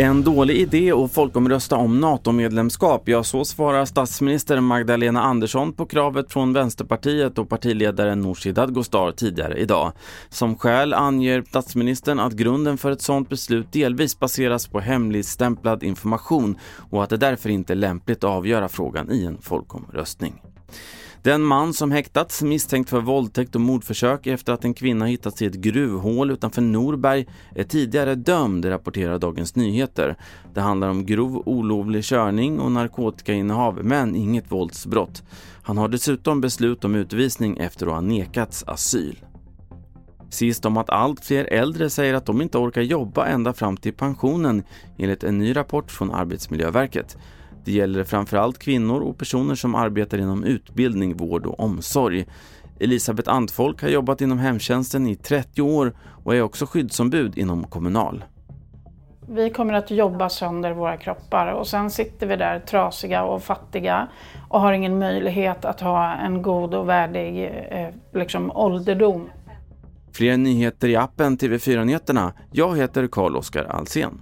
En dålig idé att folkomrösta om NATO-medlemskap, ja så svarar statsminister Magdalena Andersson på kravet från Vänsterpartiet och partiledaren Nooshi Dadgostar tidigare idag. Som skäl anger statsministern att grunden för ett sådant beslut delvis baseras på hemligstämplad information och att det därför inte är lämpligt att avgöra frågan i en folkomröstning. Den man som häktats misstänkt för våldtäkt och mordförsök efter att en kvinna hittats i ett gruvhål utanför Norberg är tidigare dömd, rapporterar Dagens Nyheter. Det handlar om grov olovlig körning och narkotikainnehav, men inget våldsbrott. Han har dessutom beslut om utvisning efter att ha nekats asyl. Sist om att allt fler äldre säger att de inte orkar jobba ända fram till pensionen enligt en ny rapport från Arbetsmiljöverket. Det gäller framförallt kvinnor och personer som arbetar inom utbildning, vård och omsorg. Elisabeth Antfolk har jobbat inom hemtjänsten i 30 år och är också skyddsombud inom Kommunal. Vi kommer att jobba sönder våra kroppar och sen sitter vi där trasiga och fattiga och har ingen möjlighet att ha en god och värdig eh, liksom, ålderdom. Fler nyheter i appen TV4 Nyheterna. Jag heter Carl-Oskar Alsen.